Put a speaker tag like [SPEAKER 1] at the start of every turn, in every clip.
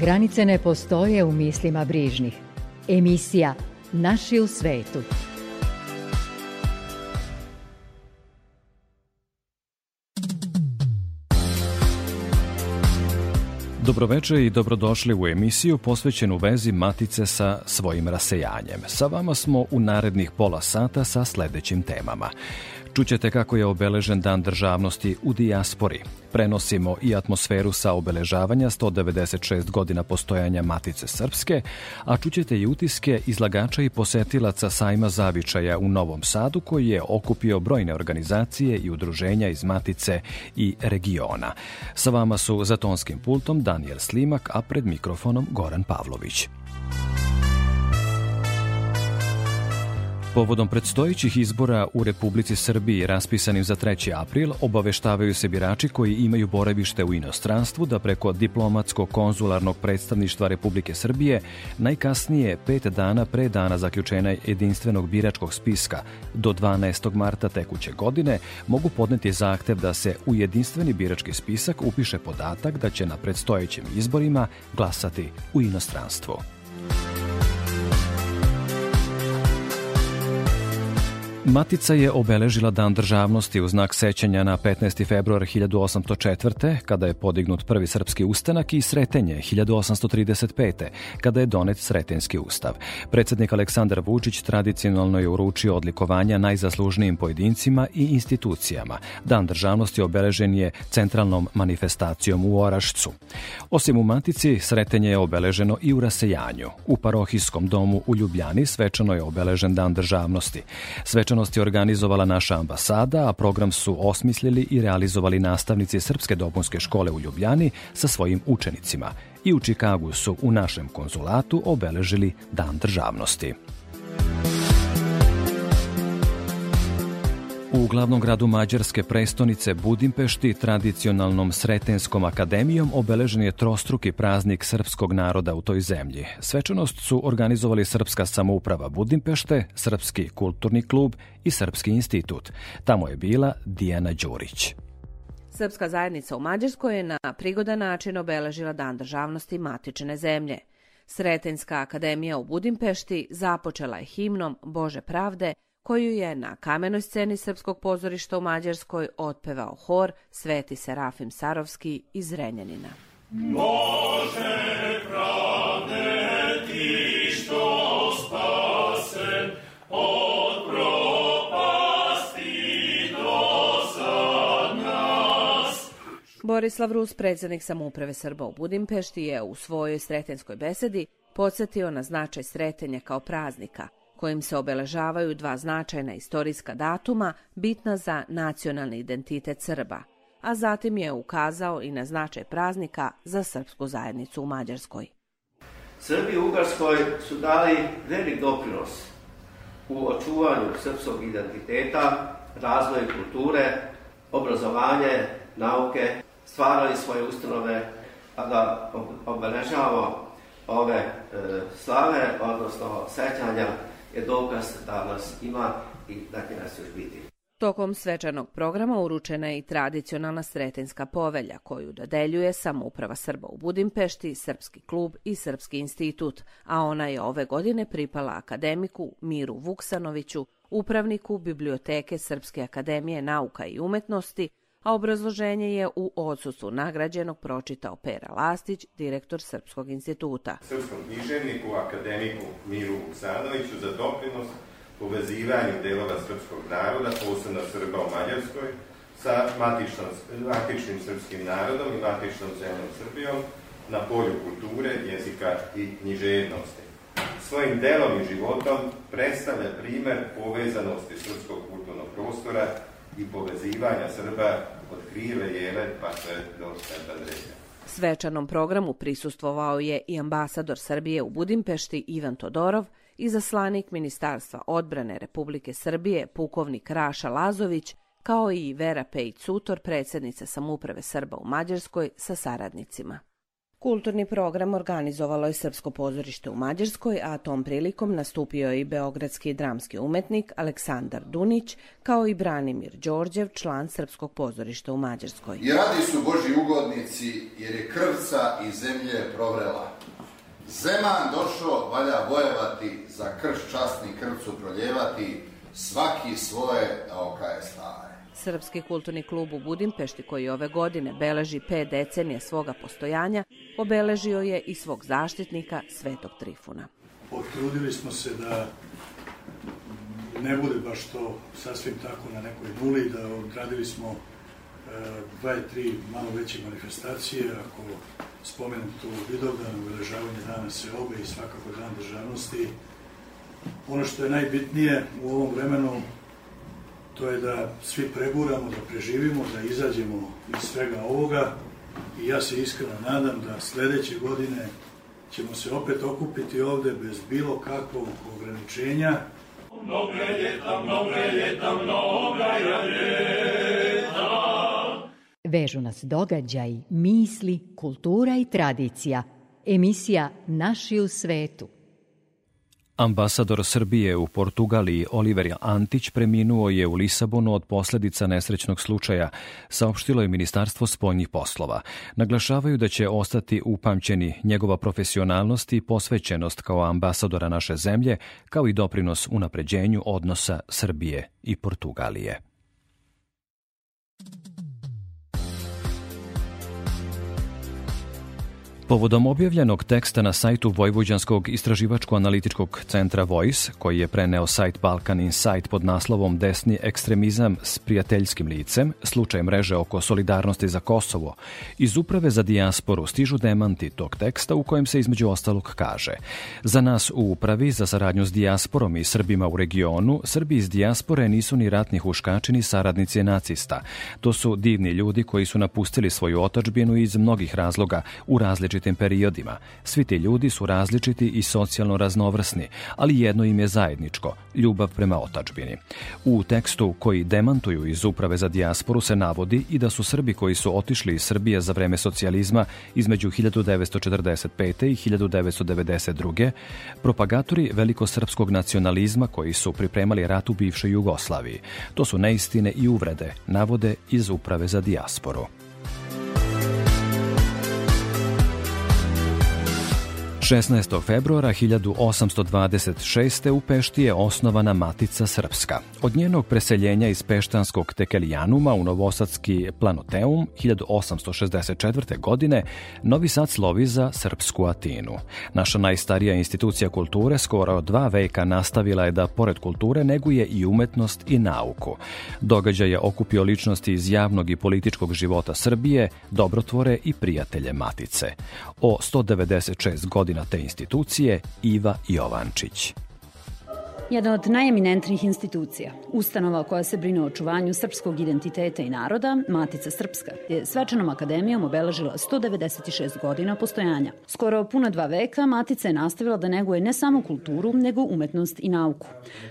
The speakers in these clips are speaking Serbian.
[SPEAKER 1] Granice ne postoje u mislima brižnih. Emisija Naši u svetu.
[SPEAKER 2] Dobroveče i dobrodošli u emisiju posvećenu vezi Matice sa svojim rasejanjem. Sa vama smo u narednih pola sata sa sledećim temama. Čućete kako je obeležen Dan državnosti u dijaspori. Prenosimo i atmosferu sa obeležavanja 196 godina postojanja Matice Srpske, a čućete i utiske izlagača i posetilaca sajma zavičaja u Novom Sadu koji je okupio brojne organizacije i udruženja iz Matice i regiona. Sa vama su za tonskim pultom Daniel Slimak, a pred mikrofonom Goran Pavlović. Povodom predstojićih izbora u Republici Srbiji raspisanim za 3. april obaveštavaju se birači koji imaju boravište u inostranstvu da preko diplomatsko-konzularnog predstavništva Republike Srbije najkasnije pet dana pre dana zaključenja jedinstvenog biračkog spiska do 12. marta tekuće godine mogu podneti zahtev da se u jedinstveni birački spisak upiše podatak da će na predstojećim izborima glasati u inostranstvu. Matica je obeležila Dan državnosti u znak sećanja na 15. februar 1804. kada je podignut prvi srpski ustanak i Sretenje 1835. kada je donet Sretenski ustav. Predsednik Aleksandar Vučić tradicionalno je uručio odlikovanja najzaslužnijim pojedincima i institucijama. Dan državnosti obeležen je centralnom manifestacijom u Orašcu. Osim u Matici, Sretenje je obeleženo i u Rasejanju. U parohijskom domu u Ljubljani svečano je obeležen Dan državnosti. Svečano je organizovala naša ambasada, a program su osmislili i realizovali nastavnici Srpske dopunske škole u Ljubljani sa svojim učenicima. I u Čikagu su u našem konzulatu obeležili Dan državnosti. U glavnom gradu Mađarske prestonice Budimpešti tradicionalnom Sretenskom akademijom obeležen je trostruki praznik srpskog naroda u toj zemlji. Svečanost su organizovali Srpska samouprava Budimpešte, Srpski kulturni klub i Srpski institut. Tamo je bila Dijana Đurić.
[SPEAKER 3] Srpska zajednica u Mađarskoj je na prigodan način obeležila Dan državnosti matične zemlje. Sretenska akademija u Budimpešti započela je himnom Bože pravde – koju je na kamenoj sceni Srpskog pozorišta u Mađarskoj otpevao hor Sveti Serafim Sarovski iz Renjanina. Bože pravde ti što spasen od propasti do nas. Borislav Rus, predsednik samouprave Srba u Budimpešti, je u svojoj sretenskoj besedi podsjetio na značaj sretenja kao praznika – kojim se obeležavaju dva značajna istorijska datuma bitna za nacionalni identitet Srba, a zatim je ukazao i na značaj praznika za srpsku zajednicu u Mađarskoj.
[SPEAKER 4] Srbi u Ugarskoj su dali velik doprinos u očuvanju srpskog identiteta, razvoju kulture, obrazovanje, nauke, stvarali svoje ustanove, a da obeležavamo ove e, slave, odnosno sećanja je dokaz da nas ima i da će nas još biti.
[SPEAKER 3] Tokom svečanog programa uručena je i tradicionalna Sretenska povelja koju dodeljuje samouprava Srba u Budimpešti, Srpski klub i Srpski institut, a ona je ove godine pripala akademiku Miru Vuksanoviću, upravniku Biblioteke Srpske akademije nauka i umetnosti, a obrazloženje je u odsustvu nagrađenog pročitao Pera Lastić, direktor Srpskog instituta.
[SPEAKER 5] Srpskom književniku, akademiku Miru Vuksanoviću za doprinos povezivanju delova srpskog naroda, posebno Srba u Mađarskoj, sa matičnom, matičnim srpskim narodom i matičnom zemljom Srbijom na polju kulture, jezika i književnosti. Svojim delom i životom predstavlja primer povezanosti srpskog kulturnog prostora i povezivanja Srba od Krive jele pa sve do Sveta Andreja.
[SPEAKER 3] Svečanom programu prisustvovao je i ambasador Srbije u Budimpešti Ivan Todorov i zaslanik Ministarstva odbrane Republike Srbije pukovnik Raša Lazović, kao i Vera Pejic-Sutor, predsednica samuprave Srba u Mađarskoj, sa saradnicima. Kulturni program organizovalo je Srpsko pozorište u Mađarskoj, a tom prilikom nastupio je i beogradski dramski umetnik Aleksandar Dunić, kao i Branimir Đorđev, član Srpskog pozorišta u Mađarskoj.
[SPEAKER 6] I radi su Boži ugodnici, jer je krvca i zemlje provrela. Zeman došao, valja bojevati, za krš častni krvcu proljevati, svaki svoje da okaje stare.
[SPEAKER 3] Srpski kulturni klub u Budimpešti, koji ove godine beleži pet decenije svoga postojanja, obeležio je i svog zaštitnika Svetog Trifuna.
[SPEAKER 7] Potrudili smo se da ne bude baš to sasvim tako na nekoj nuli, da odradili smo e, dva i tri malo veće manifestacije, ako spomenem tu Vidovdan, obeležavanje dana Seobe i svakako dan državnosti. Ono što je najbitnije u ovom vremenu to je da svi preguramo, da preživimo, da izađemo iz svega ovoga i ja se iskreno nadam da sledeće godine ćemo se opet okupiti ovde bez bilo kakvog ograničenja. Mnoga ljeta, mnoga ljeta, mnoga
[SPEAKER 1] ljeta. Vežu nas događaj, misli, kultura i tradicija. Emisija Naši u svetu.
[SPEAKER 2] Ambasador Srbije u Portugaliji Oliver Antić preminuo je u Lisabonu od posledica nesrećnog slučaja, saopštilo je Ministarstvo spoljnih poslova. Naglašavaju da će ostati upamćeni njegova profesionalnost i posvećenost kao ambasadora naše zemlje, kao i doprinos unapređenju odnosa Srbije i Portugalije. Povodom objavljenog teksta na sajtu Vojvođanskog istraživačko-analitičkog centra Voice, koji je preneo sajt Balkan Insight pod naslovom Desni ekstremizam s prijateljskim licem, slučaj mreže oko solidarnosti za Kosovo, iz Uprave za dijasporu stižu demanti tog teksta u kojem se između ostalog kaže Za nas u Upravi za saradnju s dijasporom i Srbima u regionu, Srbi iz dijaspore nisu ni ratni huškači ni saradnici nacista. To su divni ljudi koji su napustili svoju otačbinu iz mnogih razloga u različitim različitim periodima. Svi ti ljudi su različiti i socijalno raznovrsni, ali jedno im je zajedničko – ljubav prema otačbini. U tekstu koji demantuju iz Uprave za dijasporu se navodi i da su Srbi koji su otišli iz Srbije za vreme socijalizma između 1945. i 1992. propagatori velikosrpskog nacionalizma koji su pripremali rat u bivšoj Jugoslaviji. To su neistine i uvrede, navode iz Uprave za dijasporu. 16. februara 1826. u Pešti je osnovana Matica Srpska. Od njenog preseljenja iz Peštanskog Tekelijanuma u Novosadski Planoteum 1864. godine Novi Sad slovi za Srpsku Atinu. Naša najstarija institucija kulture skoro dva veka nastavila je da, pored kulture, neguje i umetnost i nauku. Događaj je okupio ličnosti iz javnog i političkog života Srbije, dobrotvore i prijatelje Matice. O 196 godina godina te institucije Iva Jovančić.
[SPEAKER 8] Jedna od najeminentnijih institucija, ustanova koja se brine o očuvanju srpskog identiteta i naroda, Matica Srpska, je svečanom akademijom obeležila 196 godina postojanja. Skoro puna dva veka Matica je nastavila da neguje ne samo kulturu, nego umetnost i nauku.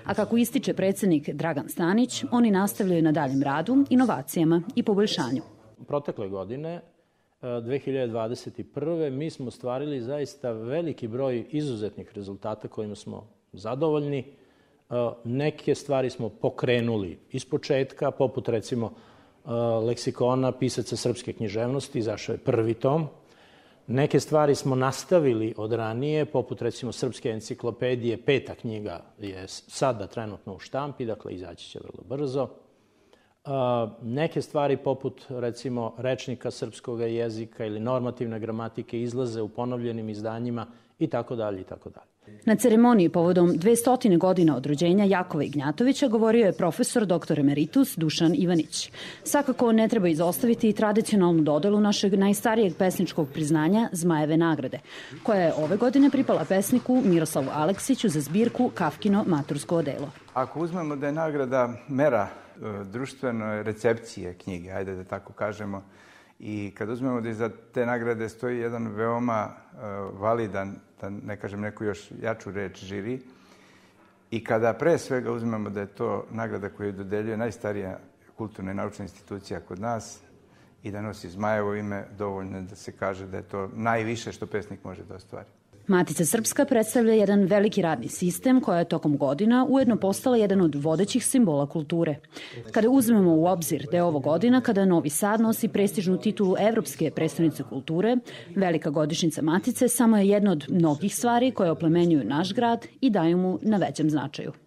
[SPEAKER 8] A kako ističe predsednik Dragan Stanić, oni nastavljaju na daljem radu, inovacijama i poboljšanju.
[SPEAKER 9] Protekle godine 2021. mi smo stvarili zaista veliki broj izuzetnih rezultata kojima smo zadovoljni. Neke stvari smo pokrenuli iz početka, poput recimo leksikona pisaca srpske književnosti, izašao je prvi tom. Neke stvari smo nastavili od ranije, poput recimo srpske enciklopedije, peta knjiga je sada trenutno u štampi, dakle izaći će vrlo brzo neke stvari poput recimo rečnika srpskog jezika ili normativne gramatike izlaze u ponovljenim izdanjima i tako dalje i tako dalje.
[SPEAKER 8] Na ceremoniji povodom 200 godina od rođenja Jakova Ignjatovića govorio je profesor dr. emeritus Dušan Ivanić. Svakako ne treba izostaviti i tradicionalnu dodelu našeg najstarijeg pesničkog priznanja Zmajeve nagrade, koja je ove godine pripala pesniku Miroslavu Aleksiću za zbirku Kafkino matursko odelo.
[SPEAKER 10] Ako uzmemo da je nagrada mera E, društvene recepcije knjige, ajde da tako kažemo, I kad uzmemo da iza te nagrade stoji jedan veoma uh, validan, da ne kažem neku još jaču reč, žiri, i kada pre svega uzmemo da je to nagrada koju dodeljuje najstarija kulturna i naučna institucija kod nas i da nosi Zmajevo ime, dovoljno da se kaže da je to najviše što pesnik može da ostvari.
[SPEAKER 8] Matica Srpska predstavlja jedan veliki radni sistem koja je tokom godina ujedno postala jedan od vodećih simbola kulture. Kada uzmemo u obzir da je ovo godina kada Novi Sad nosi prestižnu titulu Evropske predstavnice kulture, velika godišnjica Matice samo je jedna od mnogih stvari koje oplemenjuju naš grad i daju mu na većem značaju.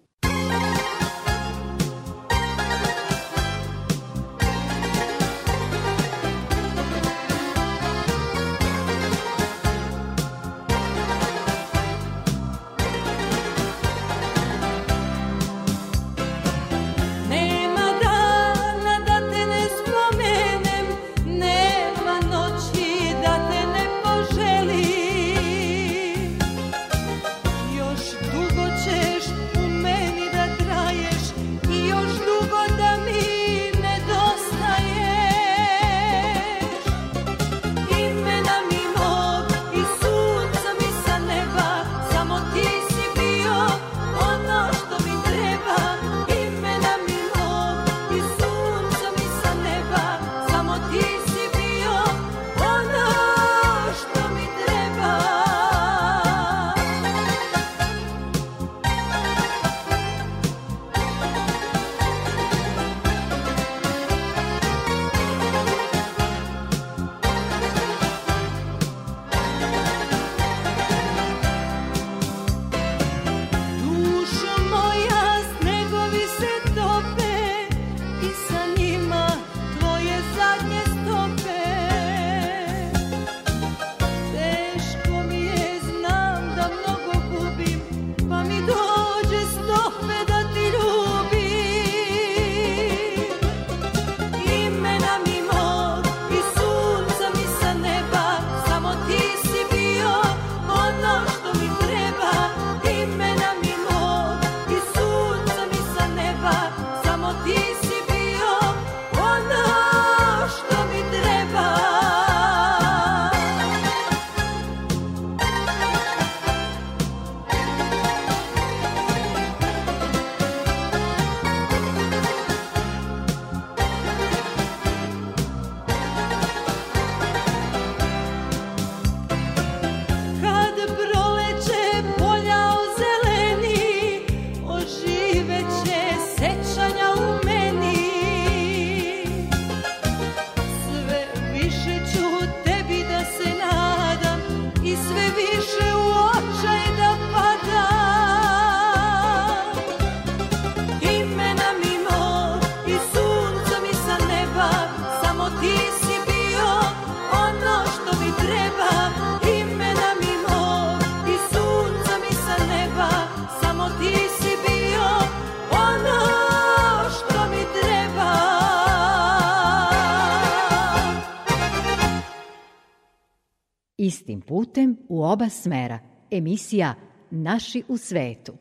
[SPEAKER 8] Istim putem u oba smera. Emisija Naši u svetu.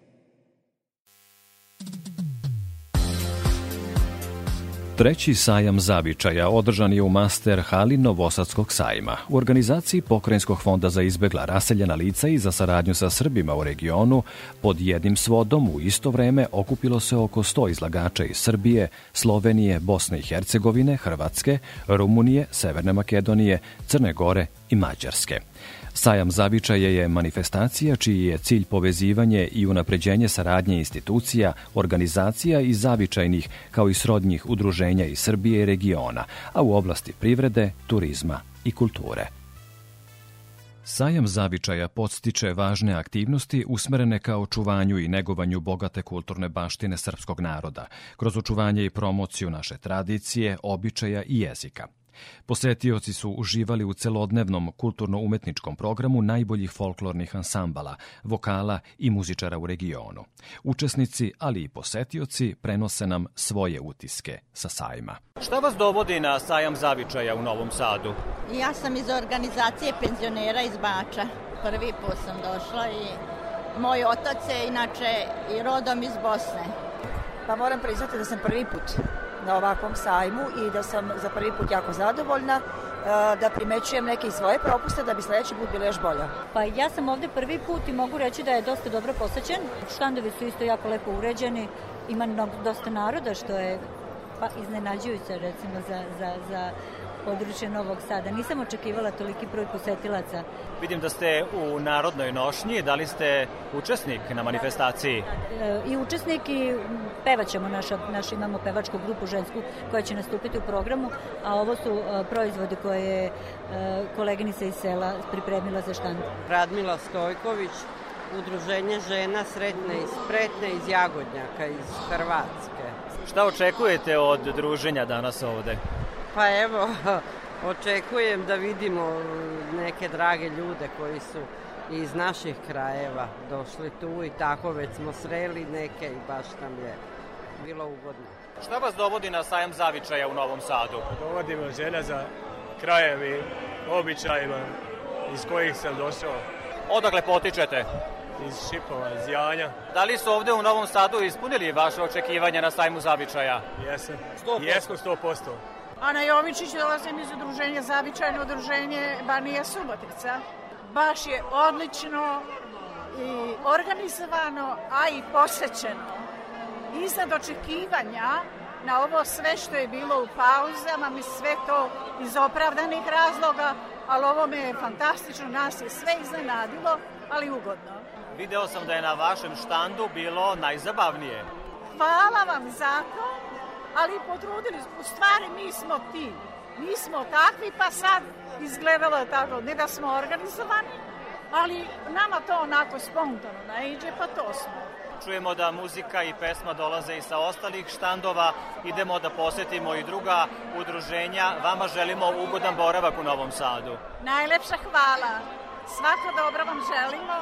[SPEAKER 2] Treći sajam zavičaja održan je u master hali Novosadskog sajma. U organizaciji Pokrajinskog fonda za izbegla raseljena lica i za saradnju sa Srbima u regionu pod jednim svodom u isto vreme okupilo se oko 100 izlagača iz Srbije, Slovenije, Bosne i Hercegovine, Hrvatske, Rumunije, Severne Makedonije, Crne Gore i Mađarske. Sajam zavičaja je manifestacija čiji je cilj povezivanje i unapređenje saradnje institucija, organizacija i zavičajnih kao i srodnjih udruženja iz Srbije i regiona, a u oblasti privrede, turizma i kulture. Sajam zavičaja podstiče važne aktivnosti usmerene ka očuvanju i negovanju bogate kulturne baštine srpskog naroda, kroz očuvanje i promociju naše tradicije, običaja i jezika – Posetioci su uživali u celodnevnom kulturno-umetničkom programu najboljih folklornih ansambala, vokala i muzičara u regionu. Učesnici, ali i posetioci, prenose nam svoje utiske sa sajma.
[SPEAKER 11] Šta vas dovodi na sajam zavičaja u Novom Sadu?
[SPEAKER 12] Ja sam iz organizacije penzionera iz Bača. Prvi put sam došla i moj otac je inače i rodom iz Bosne.
[SPEAKER 13] Pa moram priznati da sam prvi put na ovakvom sajmu i da sam za prvi put jako zadovoljna da primećujem neke svoje propuste da bi sledeći put bila još bolja.
[SPEAKER 14] Pa ja sam ovde prvi put i mogu reći da je dosta dobro posećen. Štandovi su isto jako lepo uređeni, ima dosta naroda što je pa iznenađujuće recimo za, za, za područje Novog Sada. Nisam očekivala toliki broj posetilaca.
[SPEAKER 11] Vidim da ste u Narodnoj nošnji, da li ste učesnik na manifestaciji?
[SPEAKER 14] E, I učesnik i pevaćemo, naša, naš, imamo pevačku grupu žensku koja će nastupiti u programu, a ovo su e, proizvodi koje je e, koleginica iz sela pripremila za štand.
[SPEAKER 15] Radmila Stojković, Udruženje žena sretne i spretne iz Jagodnjaka, iz Hrvatske.
[SPEAKER 11] Šta očekujete od druženja danas ovde?
[SPEAKER 15] Pa evo, očekujem da vidimo neke drage ljude koji su iz naših krajeva došli tu i tako već smo sreli neke i baš nam je bilo ugodno.
[SPEAKER 11] Šta vas dovodi na sajam zavičaja u Novom Sadu?
[SPEAKER 16] Dovodimo žena za krajem i običajima iz kojih sam došao.
[SPEAKER 11] Odakle potičete?
[SPEAKER 16] Iz Šipova, iz Janja.
[SPEAKER 11] Da li su ovde u Novom Sadu ispunili vaše očekivanja na sajmu zavičaja?
[SPEAKER 16] Jesam.
[SPEAKER 11] 100%?
[SPEAKER 16] Jesmo 100%.
[SPEAKER 17] Ana Jovičić, dolazim iz udruženja Zavičajno udruženje Banija Subotica. Baš je odlično i organizovano, a i posećeno. Iznad očekivanja na ovo sve što je bilo u pauzama, mi sve to iz opravdanih razloga, ali ovo me je fantastično, nas je sve iznenadilo, ali ugodno.
[SPEAKER 11] Video sam da je na vašem štandu bilo najzabavnije.
[SPEAKER 17] Hvala vam za to ali potrudili smo. U stvari mi smo ti. Mi smo takvi, pa sad izgledalo je tako. Ne da smo organizovani, ali nama to onako spontano naiđe, pa to smo.
[SPEAKER 11] Čujemo da muzika i pesma dolaze i sa ostalih štandova. Idemo da posetimo i druga udruženja. Vama želimo ugodan boravak u Novom Sadu.
[SPEAKER 17] Najlepša hvala. Svako dobro vam želimo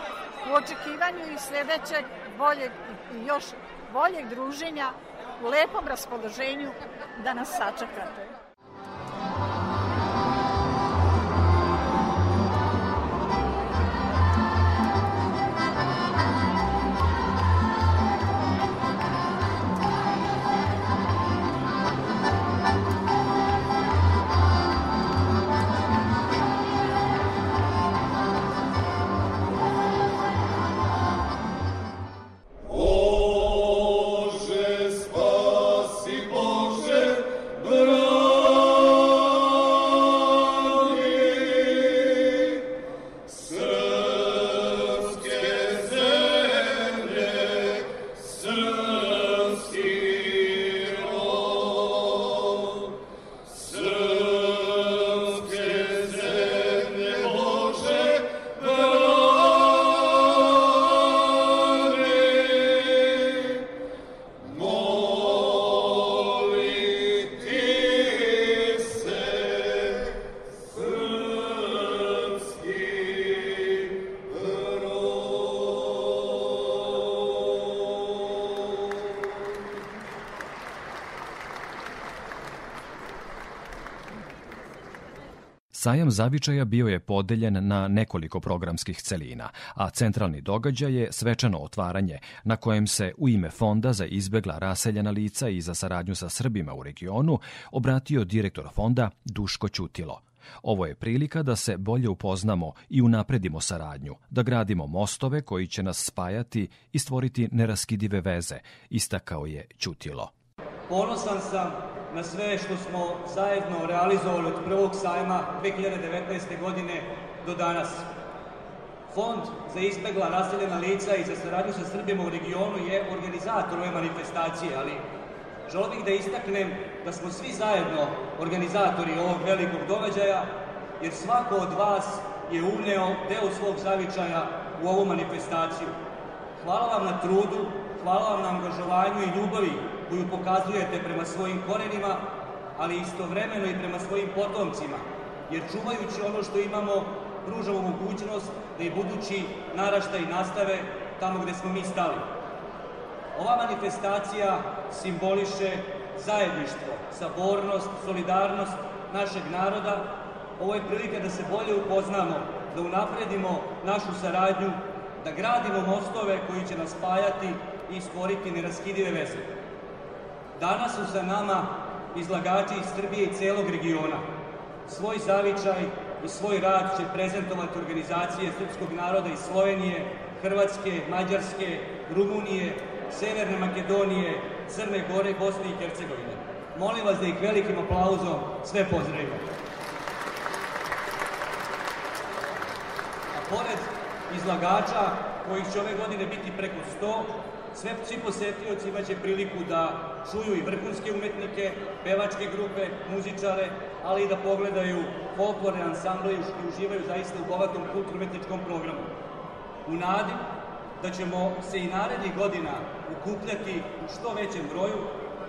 [SPEAKER 17] u očekivanju i sledećeg boljeg i još boljeg druženja u lepom raspoloženju da nas sačekate.
[SPEAKER 2] Sajam zavičaja bio je podeljen na nekoliko programskih celina, a centralni događaj je svečano otvaranje na kojem se u ime Fonda za izbegla raseljena lica i za saradnju sa Srbima u regionu obratio direktor fonda Duško Ćutilo. Ovo je prilika da se bolje upoznamo i unapredimo saradnju, da gradimo mostove koji će nas spajati i stvoriti neraskidive veze, istakao je Ćutilo.
[SPEAKER 18] Ponosan sam na sve što smo zajedno realizovali od prvog sajma 2019. godine do danas. Fond za izbegla raseljena lica i za saradnju sa Srbima u regionu je organizator ove manifestacije, ali želeo bih da istaknem da smo svi zajedno organizatori ovog velikog događaja, jer svako od vas je uneo deo svog zavičaja u ovu manifestaciju. Hvala vam na trudu, hvala vam na angažovanju i ljubavi koju pokazujete prema svojim korenima, ali istovremeno i prema svojim potomcima, jer čuvajući ono što imamo, pružamo mogućnost da i budući naraštaj nastave tamo gde smo mi stali. Ova manifestacija simboliše zajedništvo, sabornost, solidarnost našeg naroda. Ovo je prilika da se bolje upoznamo, da unapredimo našu saradnju, da gradimo mostove koji će nas spajati i stvoriti neraskidive veze. Danas su sa nama izlagači iz Srbije i celog regiona. svoj zavičaj i svoj rad će prezentovati organizacije srpskog naroda iz Slovenije, Hrvatske, Mađarske, Rumunije, Severne Makedonije, Crne Gore, Bosne i Hercegovine. Molim vas da ih velikim aplauzom sve pozdravimo. A pored izlagača, kojih će ove godine biti preko 100, sve, svi posetioci imaće priliku da čuju i vrhunske umetnike, pevačke grupe, muzičare, ali i da pogledaju folklorne ansamble i uživaju zaista u bogatom kulturno-umetničkom programu. U nadi da ćemo se i narednih godina ukupljati u što većem broju,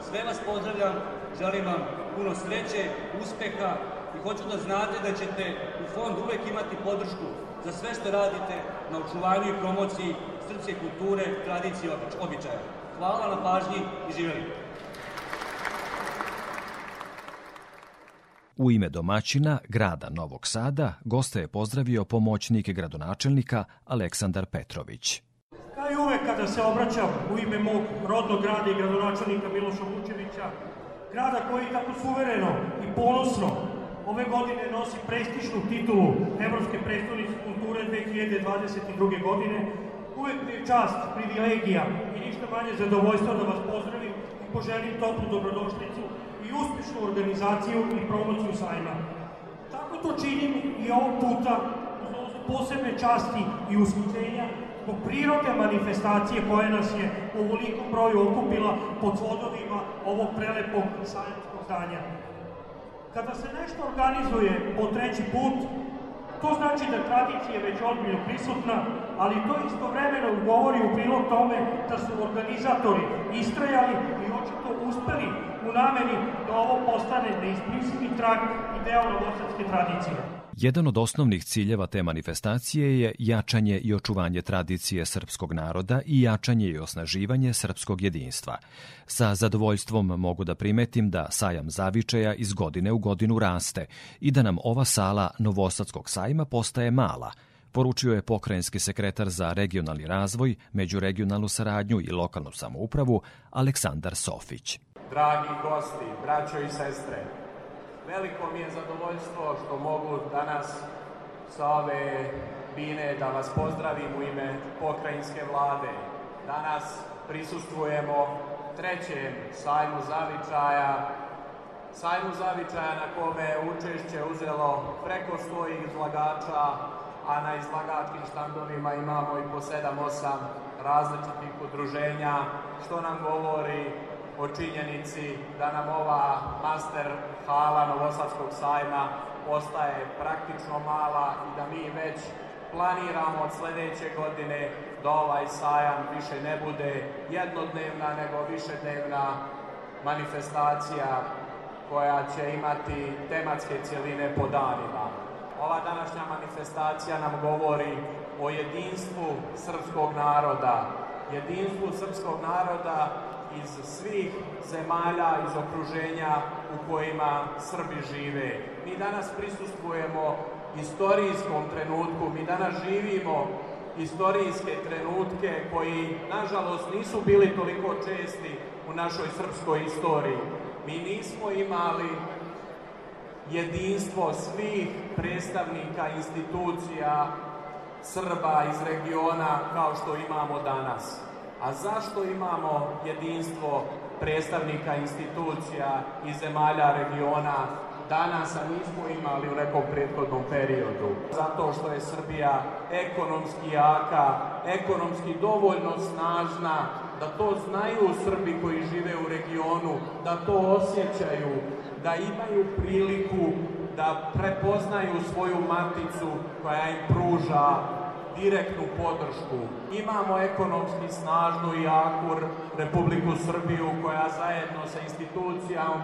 [SPEAKER 18] sve vas pozdravljam, želim vam puno sreće, uspeha i hoću da znate da ćete u fondu uvek imati podršku za sve što radite na očuvanju i promociji srpske kulture, tradicije i običaja. Hvala na pažnji i živjeli!
[SPEAKER 2] U ime domaćina grada Novog Sada goste je pozdravio pomoćnik gradonačelnika Aleksandar Petrović.
[SPEAKER 19] Kao i uvek kada se obraćam u ime mog rodnog grada i gradonačelnika Miloša Vučevića, grada koji tako suvereno i ponosno ove godine nosi prestižnu titulu Evropske predstavnice kulture 2022. godine, uvek mi je čast, privilegija i ništa manje zadovoljstvo da vas pozdravim i poželim toplu dobrodošlicu i uspešnu organizaciju i promociju sajma. Tako to činim i ovog puta uz posebne časti i uskućenja zbog prirode manifestacije koja nas je u velikom broju okupila pod vodovima ovog prelepog sajamskog zdanja. Kada se nešto organizuje po treći put, to znači da tradicija je već odbiljno prisutna, ali to istovremeno govori u prilog tome da su organizatori istrajali i očito uspeli u nameni da ovo postane neisprisivi trag i deo novosadske tradicije.
[SPEAKER 2] Jedan od osnovnih ciljeva te manifestacije je jačanje i očuvanje tradicije srpskog naroda i jačanje i osnaživanje srpskog jedinstva. Sa zadovoljstvom mogu da primetim da sajam zavičaja iz godine u godinu raste i da nam ova sala Novosadskog sajma postaje mala, poručio je pokrajinski sekretar za regionalni razvoj, međuregionalnu saradnju i lokalnu samoupravu Aleksandar Sofić.
[SPEAKER 20] Dragi gosti, braćo i sestre, veliko mi je zadovoljstvo što mogu danas sa ove bine da vas pozdravim u ime pokrajinske vlade. Danas prisustvujemo trećem sajmu zavičaja, sajmu zavičaja na kome učešće uzelo preko 100 izlagača, a na izlagačkim štandovima imamo i po 7-8 različitih udruženja, što nam govori o činjenici da nam ova master hala Novosadskog sajma ostaje praktično mala i da mi već planiramo od sledeće godine da ovaj sajam više ne bude jednodnevna nego višednevna manifestacija koja će imati tematske cijeline po danima. Ova današnja manifestacija nam govori o jedinstvu srpskog naroda, jedinstvu srpskog naroda iz svih zemalja, iz okruženja u kojima Srbi žive. Mi danas prisustvujemo istorijskom trenutku, mi danas živimo istorijske trenutke koji, nažalost, nisu bili toliko česti u našoj srpskoj istoriji. Mi nismo imali jedinstvo svih predstavnika institucija Srba iz regiona kao što imamo danas. A zašto imamo jedinstvo predstavnika institucija iz zemalja regiona danas, a nismo imali u nekom prethodnom periodu? Zato što je Srbija ekonomski jaka, ekonomski dovoljno snažna, da to znaju Srbi koji žive u regionu, da to osjećaju, da imaju priliku da prepoznaju svoju maticu koja im pruža direktnu podršku. Imamo ekonomski snažnu i jaku Republiku Srbiju koja zajedno sa institucijom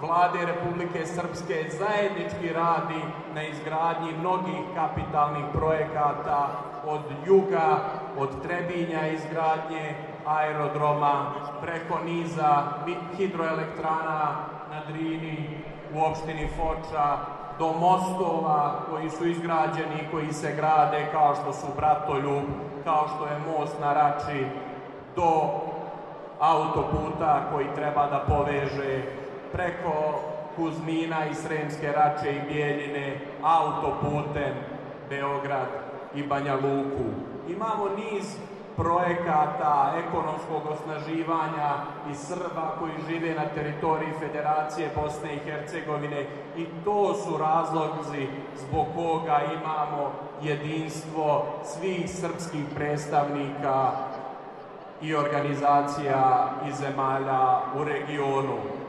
[SPEAKER 20] vlade Republike Srpske zajednički radi na izgradnji mnogih kapitalnih projekata od juga, od Trebinja izgradnje aerodroma, preko niza hidroelektrana na Drini, u opštini Foča, do mostova koji su izgrađeni i koji se grade kao što su Bratoljub, kao što je most na Rači, do autoputa koji treba da poveže preko
[SPEAKER 8] Kuzmina i Sremske Rače i Bijeljine, autoputem Beograd i Banja Luku. Imamo niz projekata ekonomskog osnaživanja i Srba koji žive na teritoriji Federacije Bosne i Hercegovine i to su razlozi zbog koga imamo jedinstvo svih srpskih predstavnika i organizacija i zemalja u regionu.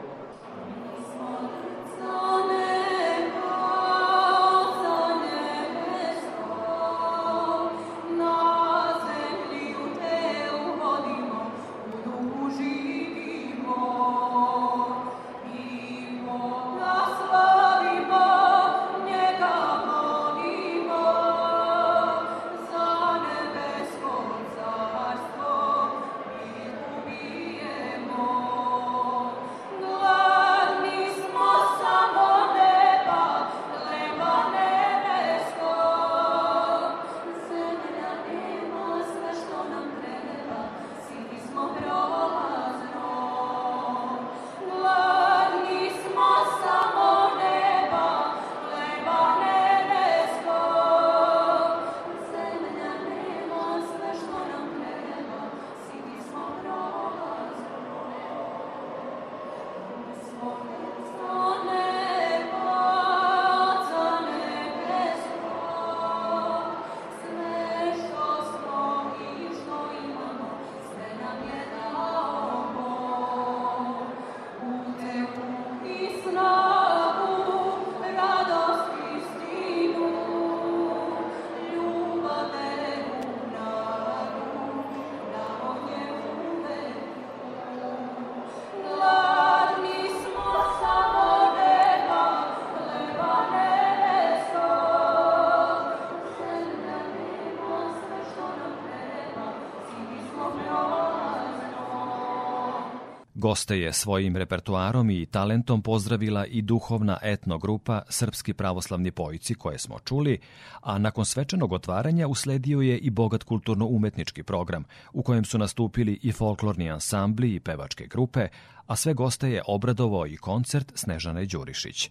[SPEAKER 2] Goste je svojim repertoarom i talentom pozdravila i duhovna etno grupa Srpski pravoslavni pojici koje smo čuli, a nakon svečanog otvaranja usledio je i bogat kulturno-umetnički program u kojem su nastupili i folklorni ansambli i pevačke grupe, a sve goste je obradovao i koncert Snežane Đurišić.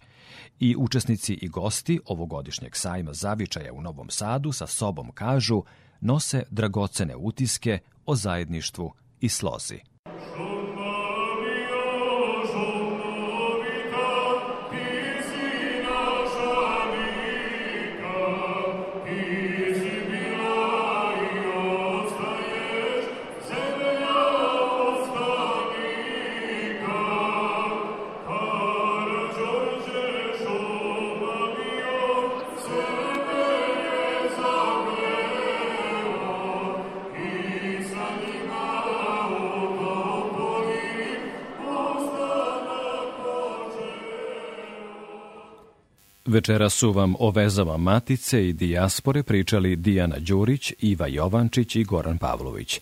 [SPEAKER 2] I učesnici i gosti ovogodišnjeg sajma Zavičaja u Novom Sadu sa sobom kažu nose dragocene utiske o zajedništvu i slozi. Večera su vam o vezama Matice i dijaspore pričali Dijana Đurić, Iva Jovančić i Goran Pavlović.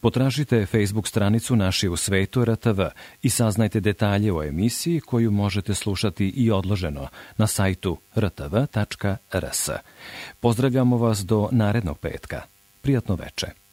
[SPEAKER 2] Potražite Facebook stranicu Naši u svetu RTV i saznajte detalje o emisiji koju možete slušati i odloženo na sajtu rtv.rs. Pozdravljamo vas do narednog petka. Prijatno veče.